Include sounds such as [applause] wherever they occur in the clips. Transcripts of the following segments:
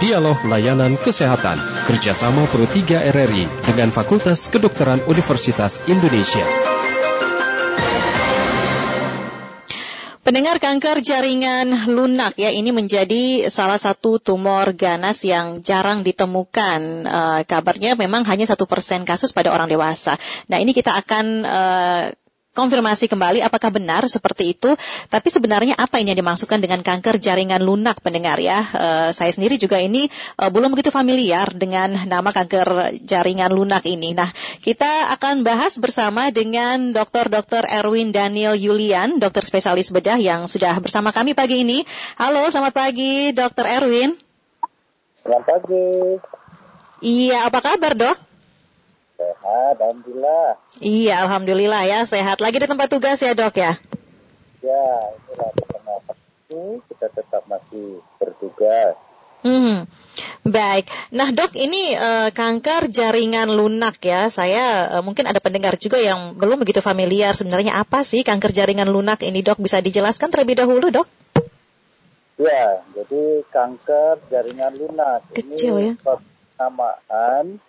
Dialog Layanan Kesehatan kerjasama Pro 3 RRI dengan Fakultas Kedokteran Universitas Indonesia. Pendengar kanker jaringan lunak ya ini menjadi salah satu tumor ganas yang jarang ditemukan. Uh, kabarnya memang hanya satu persen kasus pada orang dewasa. Nah ini kita akan uh, konfirmasi kembali apakah benar seperti itu. Tapi sebenarnya apa ini yang dimaksudkan dengan kanker jaringan lunak pendengar ya? Uh, saya sendiri juga ini uh, belum begitu familiar dengan nama kanker jaringan lunak ini. Nah, kita akan bahas bersama dengan Dr. Dr. Erwin Daniel Yulian, dokter spesialis bedah yang sudah bersama kami pagi ini. Halo, selamat pagi Dr. Erwin. Selamat pagi. Iya, apa kabar dok? Sehat, Alhamdulillah. Iya, Alhamdulillah ya. Sehat lagi di tempat tugas ya dok ya? Ya, itulah kenapa kita tetap masih bertugas. Hmm, baik. Nah dok, ini uh, kanker jaringan lunak ya. Saya uh, mungkin ada pendengar juga yang belum begitu familiar sebenarnya apa sih kanker jaringan lunak ini dok? Bisa dijelaskan terlebih dahulu dok? Ya, jadi kanker jaringan lunak Kecil ini ya. penamaan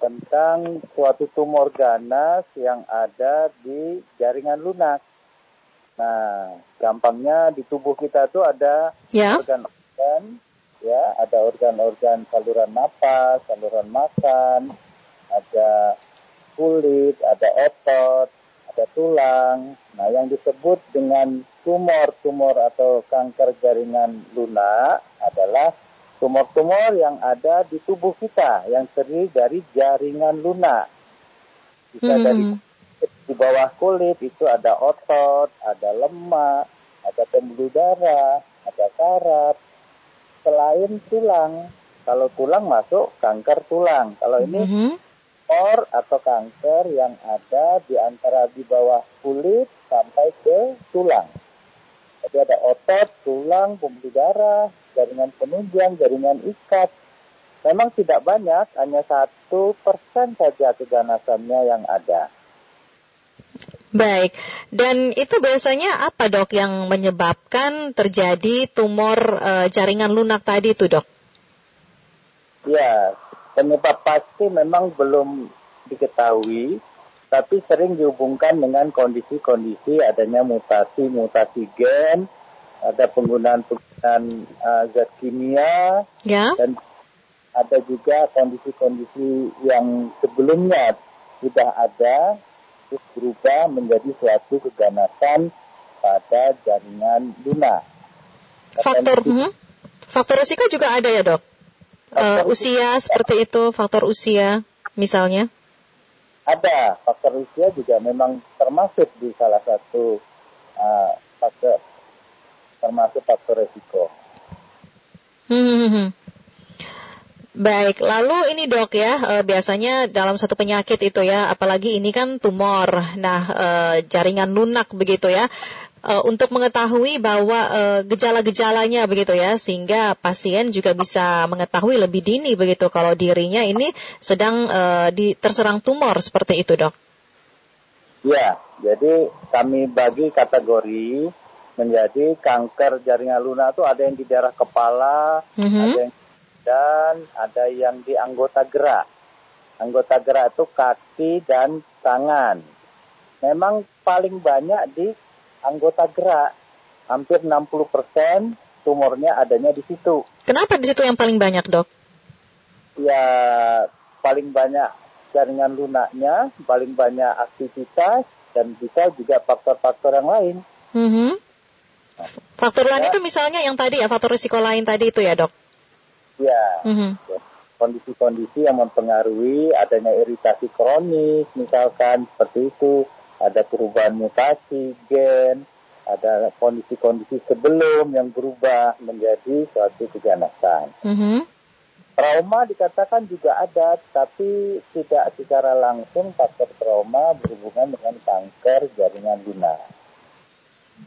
tentang suatu tumor ganas yang ada di jaringan lunak. Nah, gampangnya di tubuh kita tuh ada Ya. organ-organ, ya, ada organ-organ saluran napas, saluran makan, ada kulit, ada otot, ada tulang. Nah, yang disebut dengan tumor-tumor atau kanker jaringan lunak adalah tumor-tumor yang ada di tubuh kita yang terdiri dari jaringan lunak. Bisa Hmm. dari di bawah kulit itu ada otot, ada lemak, ada pembuluh darah, ada saraf. Selain tulang, kalau tulang masuk kanker tulang. Kalau ini Mhm. tumor atau kanker yang ada di antara di bawah kulit sampai ke tulang. Jadi ada otot, tulang, pembuluh darah, jaringan penunjang, jaringan ikat. Memang tidak banyak, hanya satu persen saja keganasannya yang ada. Baik. Dan itu biasanya apa dok yang menyebabkan terjadi tumor eh, jaringan lunak tadi itu dok? Ya, penyebab pasti memang belum diketahui, tapi sering dihubungkan dengan kondisi-kondisi adanya mutasi-mutasi gen, ada penggunaan-penggunaan uh, zat kimia, Ya. dan ada juga kondisi-kondisi yang sebelumnya sudah ada terus berubah menjadi suatu keganasan pada jaringan lunak. Faktor, Potensi- mhm. faktor risiko juga ada ya dok? Faktor usia seperti itu, faktor usia misalnya? Ada faktor usia juga memang termasuk di salah satu uh, faktor termasuk faktor resiko. Hmm. Baik, lalu ini dok ya, eh, biasanya dalam satu penyakit itu ya, apalagi ini kan tumor, nah eh, jaringan lunak begitu ya, Eh, untuk mengetahui bahwa gejala-gejalanya begitu ya, sehingga pasien juga bisa mengetahui lebih dini begitu kalau dirinya ini sedang di, terserang tumor seperti itu dok. Ya, jadi kami bagi kategori menjadi kanker jaringan lunak itu ada yang di daerah kepala, Mhm. ada yang dan ada yang di anggota gerak. Anggota gerak itu kaki dan tangan. Memang paling banyak di anggota gerak. Hampir 60% tumornya adanya di situ. Kenapa di situ yang paling banyak dok? Ya paling banyak jaringan lunaknya, paling banyak aktivitas dan bisa juga faktor-faktor yang lain. Mhm. Faktor lain Ya. itu misalnya yang tadi ya, faktor risiko lain tadi itu ya dok. Ya, Mhm. kondisi-kondisi yang mempengaruhi adanya iritasi kronis, misalkan seperti itu, ada perubahan mutasi gen, ada kondisi-kondisi sebelum yang berubah menjadi suatu keganasan. Mhm. Trauma dikatakan juga ada, tapi tidak secara langsung faktor trauma berhubungan dengan kanker jaringan lunak.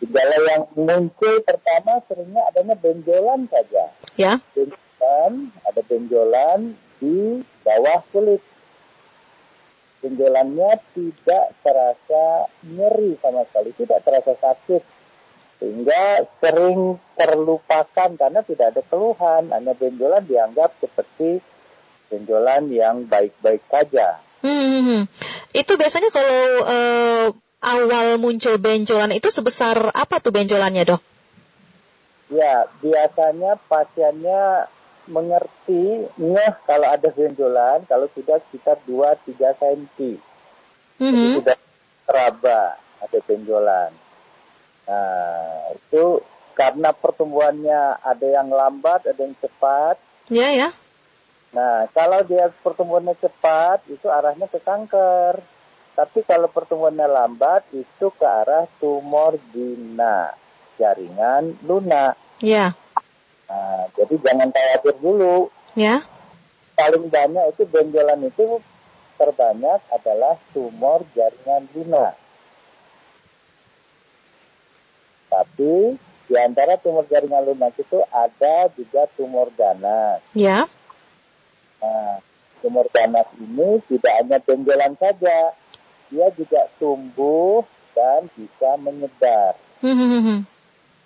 Gejala yang muncul pertama seringnya adanya benjolan saja. Ya. benjolan, ada benjolan di bawah kulit. Benjolannya tidak terasa nyeri sama sekali, tidak terasa sakit. sehingga sering terlupakan karena tidak ada keluhan, hanya benjolan dianggap seperti benjolan yang baik-baik saja. Hmm, hmm, hmm. itu biasanya kalau uh, awal muncul benjolan itu sebesar apa tuh benjolannya dok? Ya, biasanya pasiennya mengerti ngeh kalau ada benjolan kalau sudah sekitar 2-3 cm. Mm-hmm. sudah teraba ada benjolan. Nah, itu karena pertumbuhannya ada yang lambat, ada yang cepat. Ya, ya. Nah, kalau dia pertumbuhannya cepat, itu arahnya ke kanker. Tapi kalau pertumbuhannya lambat, itu ke arah tumor gina, jaringan lunak. Ya. Nah, jadi jangan khawatir dulu. Ya. Paling banyak itu benjolan itu terbanyak adalah tumor jaringan lunak. Tapi di antara tumor jaringan lunak itu ada juga tumor ganas. Ya. Nah, tumor ganas ini tidak hanya benjolan saja, dia juga tumbuh dan bisa menyebar. Hmm,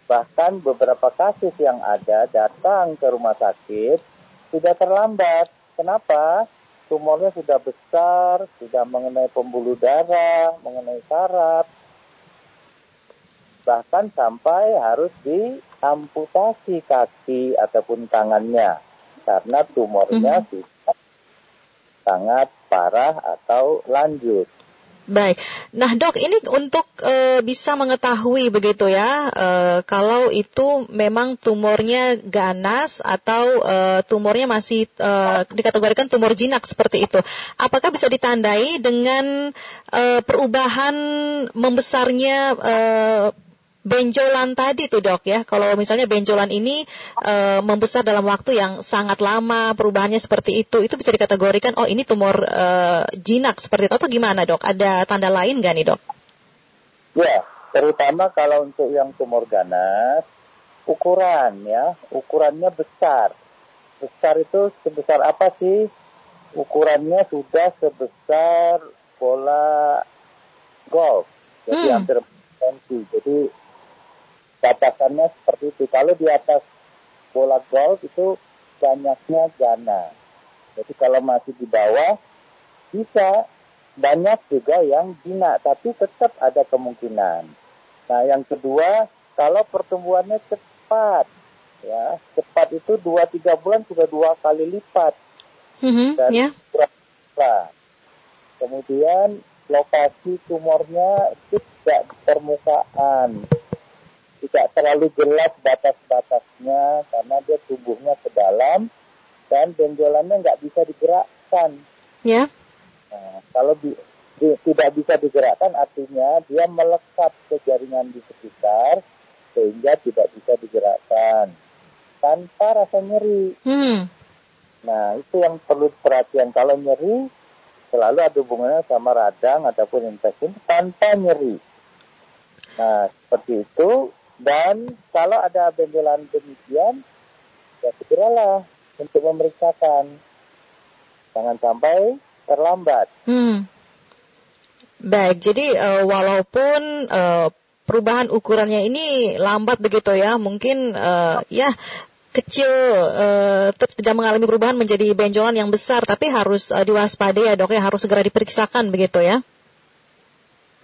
Bahkan beberapa kasus yang ada datang ke rumah sakit sudah terlambat. Kenapa? Tumornya sudah besar, sudah mengenai pembuluh darah, mengenai saraf, bahkan sampai harus diamputasi kaki ataupun tangannya karena tumornya mm -hmm. sudah sangat parah atau lanjut. Baik. Nah, Dok, ini untuk e, bisa mengetahui begitu ya, e, kalau itu memang tumornya ganas atau e, tumornya masih e, dikategorikan tumor jinak seperti itu. Apakah bisa ditandai dengan e, perubahan membesarnya e, benjolan tadi tuh dok ya. Kalau misalnya benjolan ini e, membesar dalam waktu yang sangat lama, perubahannya seperti itu, itu bisa dikategorikan oh ini tumor e, jinak seperti itu atau gimana dok? Ada tanda lain nggak nih dok? Ya, terutama kalau untuk yang tumor ganas, ukuran ya, ukurannya besar. Besar itu sebesar apa sih? Ukurannya sudah sebesar bola golf. Jadi hmm. hampir senti. Jadi batasannya seperti itu. Kalau di atas bola golf itu banyaknya gana. Jadi kalau masih di bawah bisa banyak juga yang jinak, tapi tetap ada kemungkinan. Nah, yang kedua, kalau pertumbuhannya cepat, ya cepat itu dua tiga bulan sudah dua kali lipat mm-hmm, dan yeah. Kemudian lokasi tumornya tidak di permukaan, tidak terlalu jelas batas-batasnya karena dia tumbuhnya ke dalam dan benjolannya nggak bisa digerakkan. Ya. Nah, kalau di, di, tidak bisa digerakkan artinya dia melekat ke jaringan di sekitar sehingga tidak bisa digerakkan tanpa rasa nyeri. Hmm. Nah itu yang perlu perhatian kalau nyeri selalu ada hubungannya sama radang ataupun infeksi tanpa nyeri. Nah seperti itu dan kalau ada benjolan demikian, ya segeralah untuk memeriksakan. Jangan sampai terlambat. Hmm. Baik, jadi uh, walaupun uh, perubahan ukurannya ini lambat begitu ya, mungkin uh, ya kecil uh, tidak mengalami perubahan menjadi benjolan yang besar, tapi harus uh, diwaspadai ya dok ya, harus segera diperiksakan begitu ya?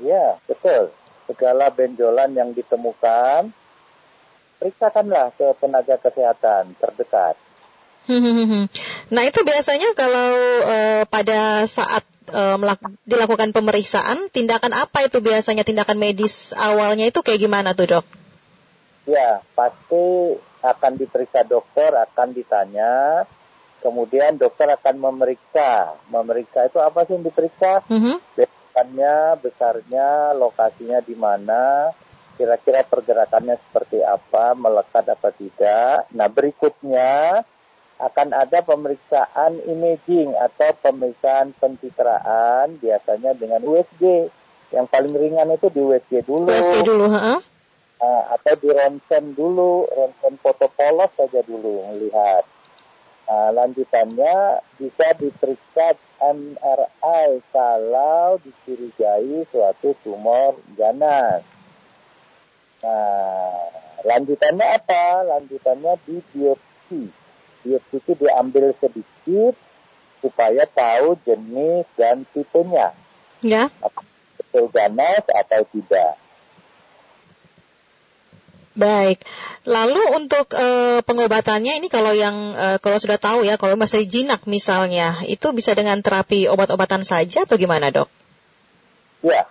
Ya, betul segala benjolan yang ditemukan, periksakanlah ke tenaga kesehatan terdekat. [laughs] Nah itu biasanya kalau uh, pada saat uh, dilakukan pemeriksaan, tindakan apa itu biasanya tindakan medis awalnya itu kayak gimana tuh dok? Ya pasti akan diperiksa dokter, akan ditanya, kemudian dokter akan memeriksa. Memeriksa itu apa sih yang diperiksa? Mm-hmm pergerakannya, besarnya, lokasinya di mana, kira-kira pergerakannya seperti apa, melekat apa tidak. Nah berikutnya akan ada pemeriksaan imaging atau pemeriksaan pencitraan biasanya dengan USG. Yang paling ringan itu di USG dulu. USG dulu, ha? Nah, atau di ronsen dulu, ronsen foto polos saja dulu melihat. Nah, lanjutannya bisa diperiksa MRI kalau dicurigai suatu tumor ganas. Nah, lanjutannya apa? Lanjutannya di biopsi. Biopsi itu diambil sedikit supaya tahu jenis dan tipenya. Ya. Betul ganas atau tidak. Baik. Lalu untuk e, pengobatannya ini kalau yang e, kalau sudah tahu ya kalau masih jinak misalnya itu bisa dengan terapi obat-obatan saja atau gimana dok? Ya,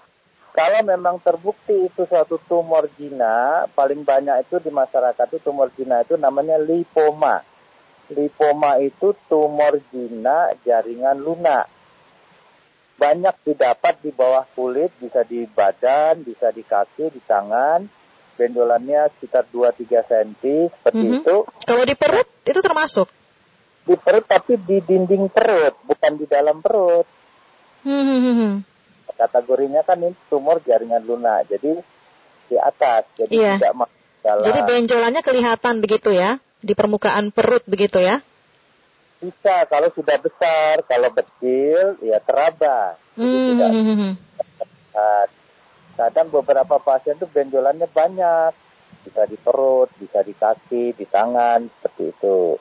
kalau memang terbukti itu suatu tumor jina, paling banyak itu di masyarakat itu tumor jina itu namanya lipoma. Lipoma itu tumor jina jaringan lunak. Banyak didapat di bawah kulit, bisa di badan, bisa di kaki, di tangan benjolannya sekitar 2-3 cm seperti mm -hmm. itu. Kalau di perut itu termasuk? Di perut tapi di dinding perut, bukan di dalam perut. Mm -hmm. Kategorinya kan ini tumor jaringan lunak, jadi di atas, jadi yeah. tidak masuk dalam. Jadi benjolannya kelihatan begitu ya, di permukaan perut begitu ya? Bisa, kalau sudah besar, kalau kecil ya teraba. Jadi mm -hmm. tidak terlihat kadang beberapa pasien itu benjolannya banyak bisa di perut, bisa di kaki, di tangan, seperti itu.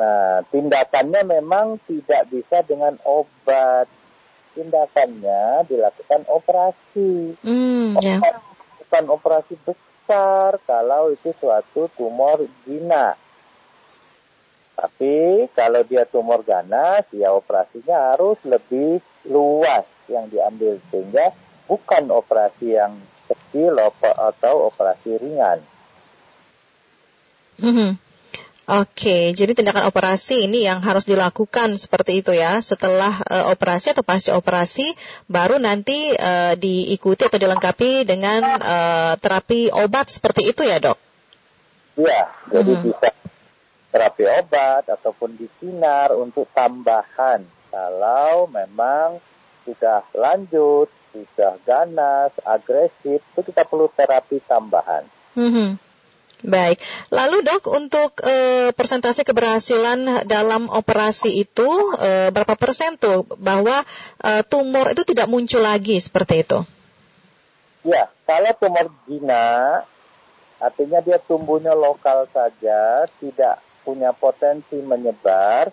Nah, tindakannya memang tidak bisa dengan obat. Tindakannya dilakukan operasi. Mm, yeah. Bukan operasi besar kalau itu suatu tumor gina. Tapi kalau dia tumor ganas, ya operasinya harus lebih luas yang diambil sehingga bukan operasi yang kecil atau operasi ringan. Hmm. Oke, jadi tindakan operasi ini yang harus dilakukan seperti itu ya. Setelah uh, operasi atau pasca operasi, baru nanti uh, diikuti atau dilengkapi dengan uh, terapi obat seperti itu ya dok? Iya, jadi hmm. bisa terapi obat ataupun disinar untuk tambahan kalau memang sudah lanjut sudah ganas, agresif, itu kita perlu terapi tambahan. Mm-hmm. Baik, lalu dok untuk e, persentase keberhasilan dalam operasi itu e, berapa persen tuh bahwa e, tumor itu tidak muncul lagi seperti itu? Ya, kalau tumor gina artinya dia tumbuhnya lokal saja, tidak punya potensi menyebar,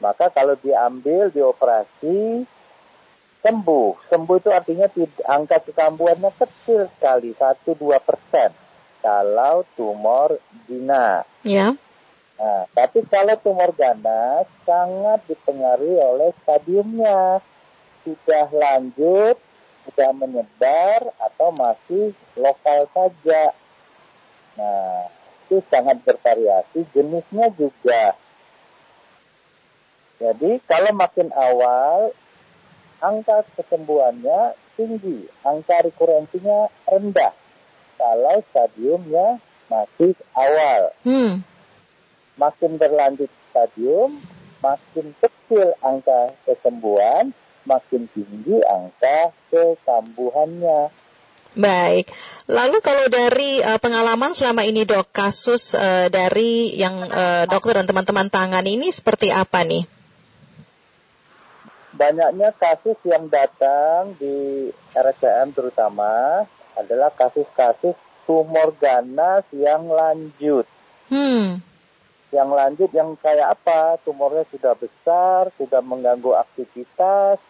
maka kalau diambil dioperasi sembuh. Sembuh itu artinya angka kekambuhannya kecil sekali, 1-2 persen. Kalau tumor gina. Ya. Nah, tapi kalau tumor ganas sangat dipengaruhi oleh stadiumnya. Sudah lanjut, sudah menyebar, atau masih lokal saja. Nah, itu sangat bervariasi. Jenisnya juga. Jadi kalau makin awal angka kesembuhannya tinggi, angka rekurensinya rendah. Kalau stadiumnya masih awal. Hmm. Makin berlanjut stadium, makin kecil angka kesembuhan, makin tinggi angka kekambuhannya. Baik, lalu kalau dari uh, pengalaman selama ini dok, kasus uh, dari yang uh, dokter dan teman-teman tangan ini seperti apa nih? Banyaknya kasus yang datang di RSCM terutama adalah kasus-kasus tumor ganas yang lanjut. Hmm. Yang lanjut yang kayak apa? Tumornya sudah besar, sudah mengganggu aktivitas,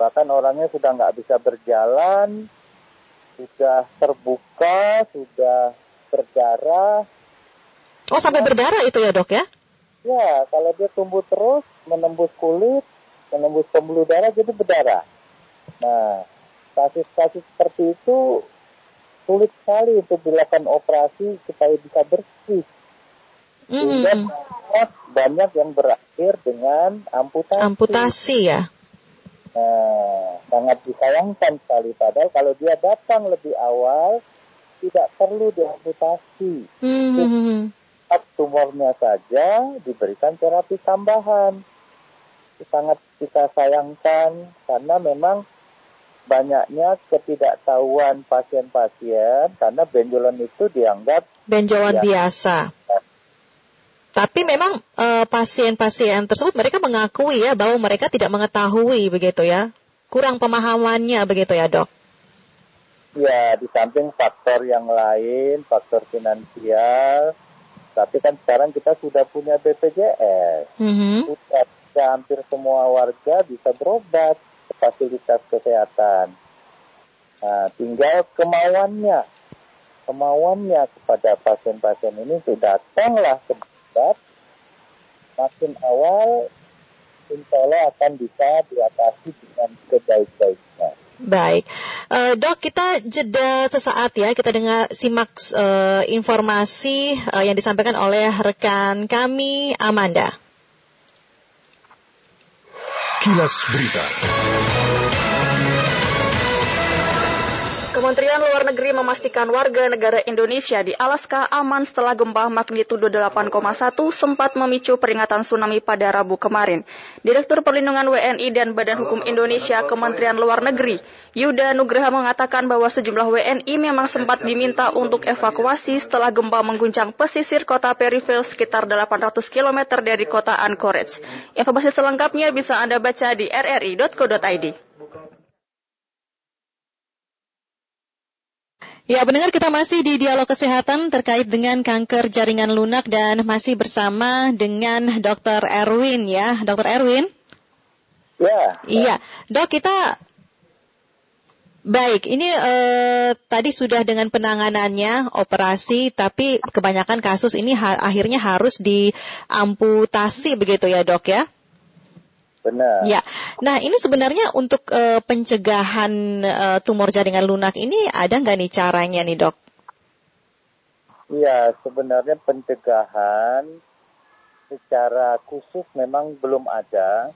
bahkan orangnya sudah nggak bisa berjalan, sudah terbuka, sudah berdarah. Oh sampai berdarah itu ya dok ya? Ya, kalau dia tumbuh terus menembus kulit, menembus pembuluh darah jadi berdarah. Nah, kasus-kasus seperti itu sulit sekali untuk dilakukan operasi supaya bisa bersih. Sehingga mm. banyak yang berakhir dengan amputasi. Amputasi ya. Nah, sangat disayangkan sekali. Padahal kalau dia datang lebih awal, tidak perlu diamputasi. Mm. Tumornya saja diberikan terapi tambahan sangat kita sayangkan karena memang banyaknya ketidaktahuan pasien-pasien karena benjolan itu dianggap benjolan biasa. Tapi memang pasien pasien-pasien tersebut mereka mengakui ya bahwa mereka tidak mengetahui begitu ya, kurang pemahamannya begitu ya dok. Ya, di samping faktor yang lain, faktor finansial, tapi kan sekarang kita sudah punya BPJS. Mhm. Sudah hampir semua warga bisa berobat ke fasilitas kesehatan. Nah, tinggal kemauannya, kemauannya kepada pasien-pasien ini untuk datanglah ke berobat. Makin awal, insya Allah akan bisa diatasi dengan sebaik-baiknya. Baik, Eh, dok kita jeda sesaat ya kita dengar simak eh, informasi eh, yang disampaikan oleh rekan kami Amanda. Kilas Berita. Kementerian Luar Negeri memastikan warga negara Indonesia di Alaska aman setelah gempa magnitudo 8,1 sempat memicu peringatan tsunami pada Rabu kemarin. Direktur Perlindungan WNI dan Badan Hukum Indonesia Kementerian Luar Negeri, Yuda Nugraha mengatakan bahwa sejumlah WNI memang sempat diminta untuk evakuasi setelah gempa mengguncang pesisir kota Perivale sekitar 800 km dari kota Anchorage. Informasi selengkapnya bisa Anda baca di rri.co.id. Ya, pendengar kita masih di dialog kesehatan terkait dengan kanker jaringan lunak dan masih bersama dengan Dr. Erwin ya. Dr. Erwin? Ya, Iya, dok kita baik. Ini eh, tadi sudah dengan penanganannya operasi, tapi kebanyakan kasus ini ha- akhirnya harus diamputasi begitu ya dok ya? Benar. Ya. Nah ini sebenarnya untuk eh, pencegahan eh, tumor jaringan lunak ini ada nggak nih caranya nih dok? Iya, sebenarnya pencegahan secara khusus memang belum ada.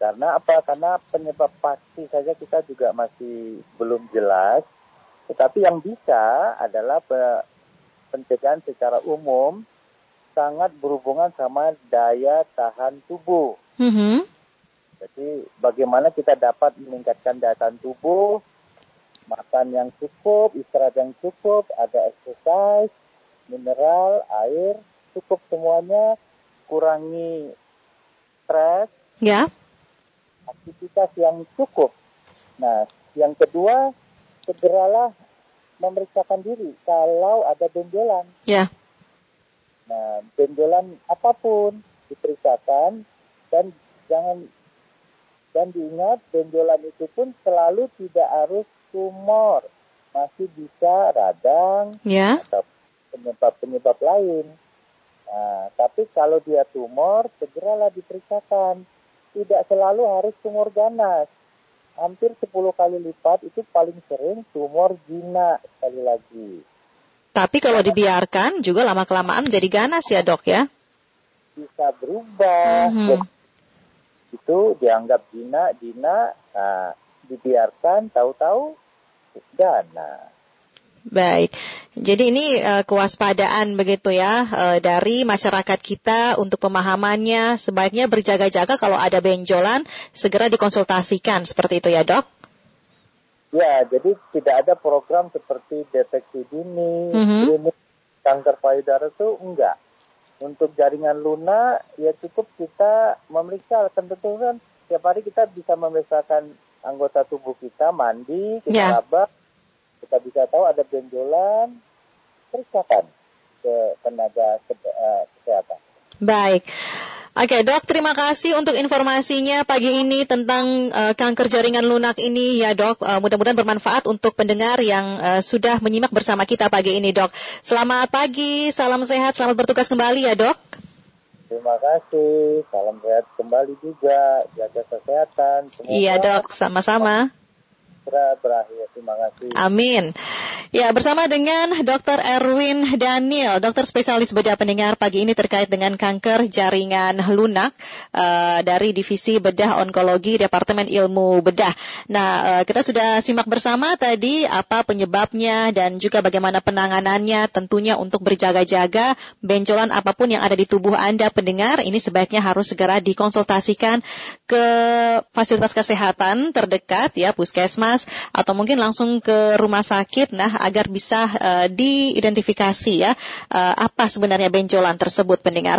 Karena apa? Karena penyebab pasti saja kita juga masih belum jelas. Tetapi yang bisa adalah pe- pencegahan secara umum sangat berhubungan sama daya tahan tubuh. Mhm. Jadi bagaimana kita dapat meningkatkan daya tahan tubuh, makan yang cukup, istirahat yang cukup, ada exercise, mineral, air, cukup semuanya, kurangi stres, Ya. aktivitas yang cukup. Nah, yang kedua, segeralah memeriksakan diri kalau ada benjolan. Ya. Nah, benjolan apa pun diperiksakan dan jangan dan diingat benjolan itu pun selalu tidak harus tumor, masih bisa radang Ya. atau penyebab-penyebab lain. Nah, tapi kalau dia tumor, segeralah diperiksakan. Tidak selalu harus tumor ganas. Hampir 10 kali lipat itu paling sering tumor jinak sekali lagi. Tapi kalau dibiarkan juga lama-kelamaan jadi ganas ya dok ya? Bisa berubah. Mhm. Itu dianggap jinak, jinak, nah, dibiarkan, tahu-tahu ganas. Baik, jadi ini eh, kewaspadaan begitu ya eh, dari masyarakat kita untuk pemahamannya sebaiknya berjaga-jaga kalau ada benjolan segera dikonsultasikan seperti itu ya dok. Ya, jadi tidak ada program seperti deteksi dini, Mhm. screening kanker payudara itu enggak. Untuk jaringan lunak, ya cukup kita memeriksa. Tentu kan tiap hari kita bisa memeriksakan anggota tubuh kita, mandi, kita raba, kita bisa tahu ada benjolan, periksakan ke tenaga ke- eh, kesehatan. Baik. Oke dok, terima kasih untuk informasinya pagi ini tentang eh, kanker jaringan lunak ini ya dok. Eh, mudah-mudahan bermanfaat untuk pendengar yang eh, sudah menyimak bersama kita pagi ini dok. Selamat pagi, salam sehat, selamat bertugas kembali ya dok. Terima kasih, salam sehat kembali juga, jaga kesehatan. Semoga Iya dok, sama-sama. segera berakhir. Terima kasih. Amin. Ya, bersama dengan Dr. Erwin Daniel, dokter spesialis bedah pendengar pagi ini terkait dengan kanker jaringan lunak eh, dari Divisi Bedah Onkologi Departemen Ilmu Bedah. Nah, eh, kita sudah simak bersama tadi apa penyebabnya dan juga bagaimana penanganannya. Tentunya untuk berjaga-jaga benjolan apa pun yang ada di tubuh Anda pendengar, ini sebaiknya harus segera dikonsultasikan ke fasilitas kesehatan terdekat ya, puskesmas atau mungkin langsung ke rumah sakit nah agar bisa eh, diidentifikasi ya eh, apa sebenarnya benjolan tersebut pendengar.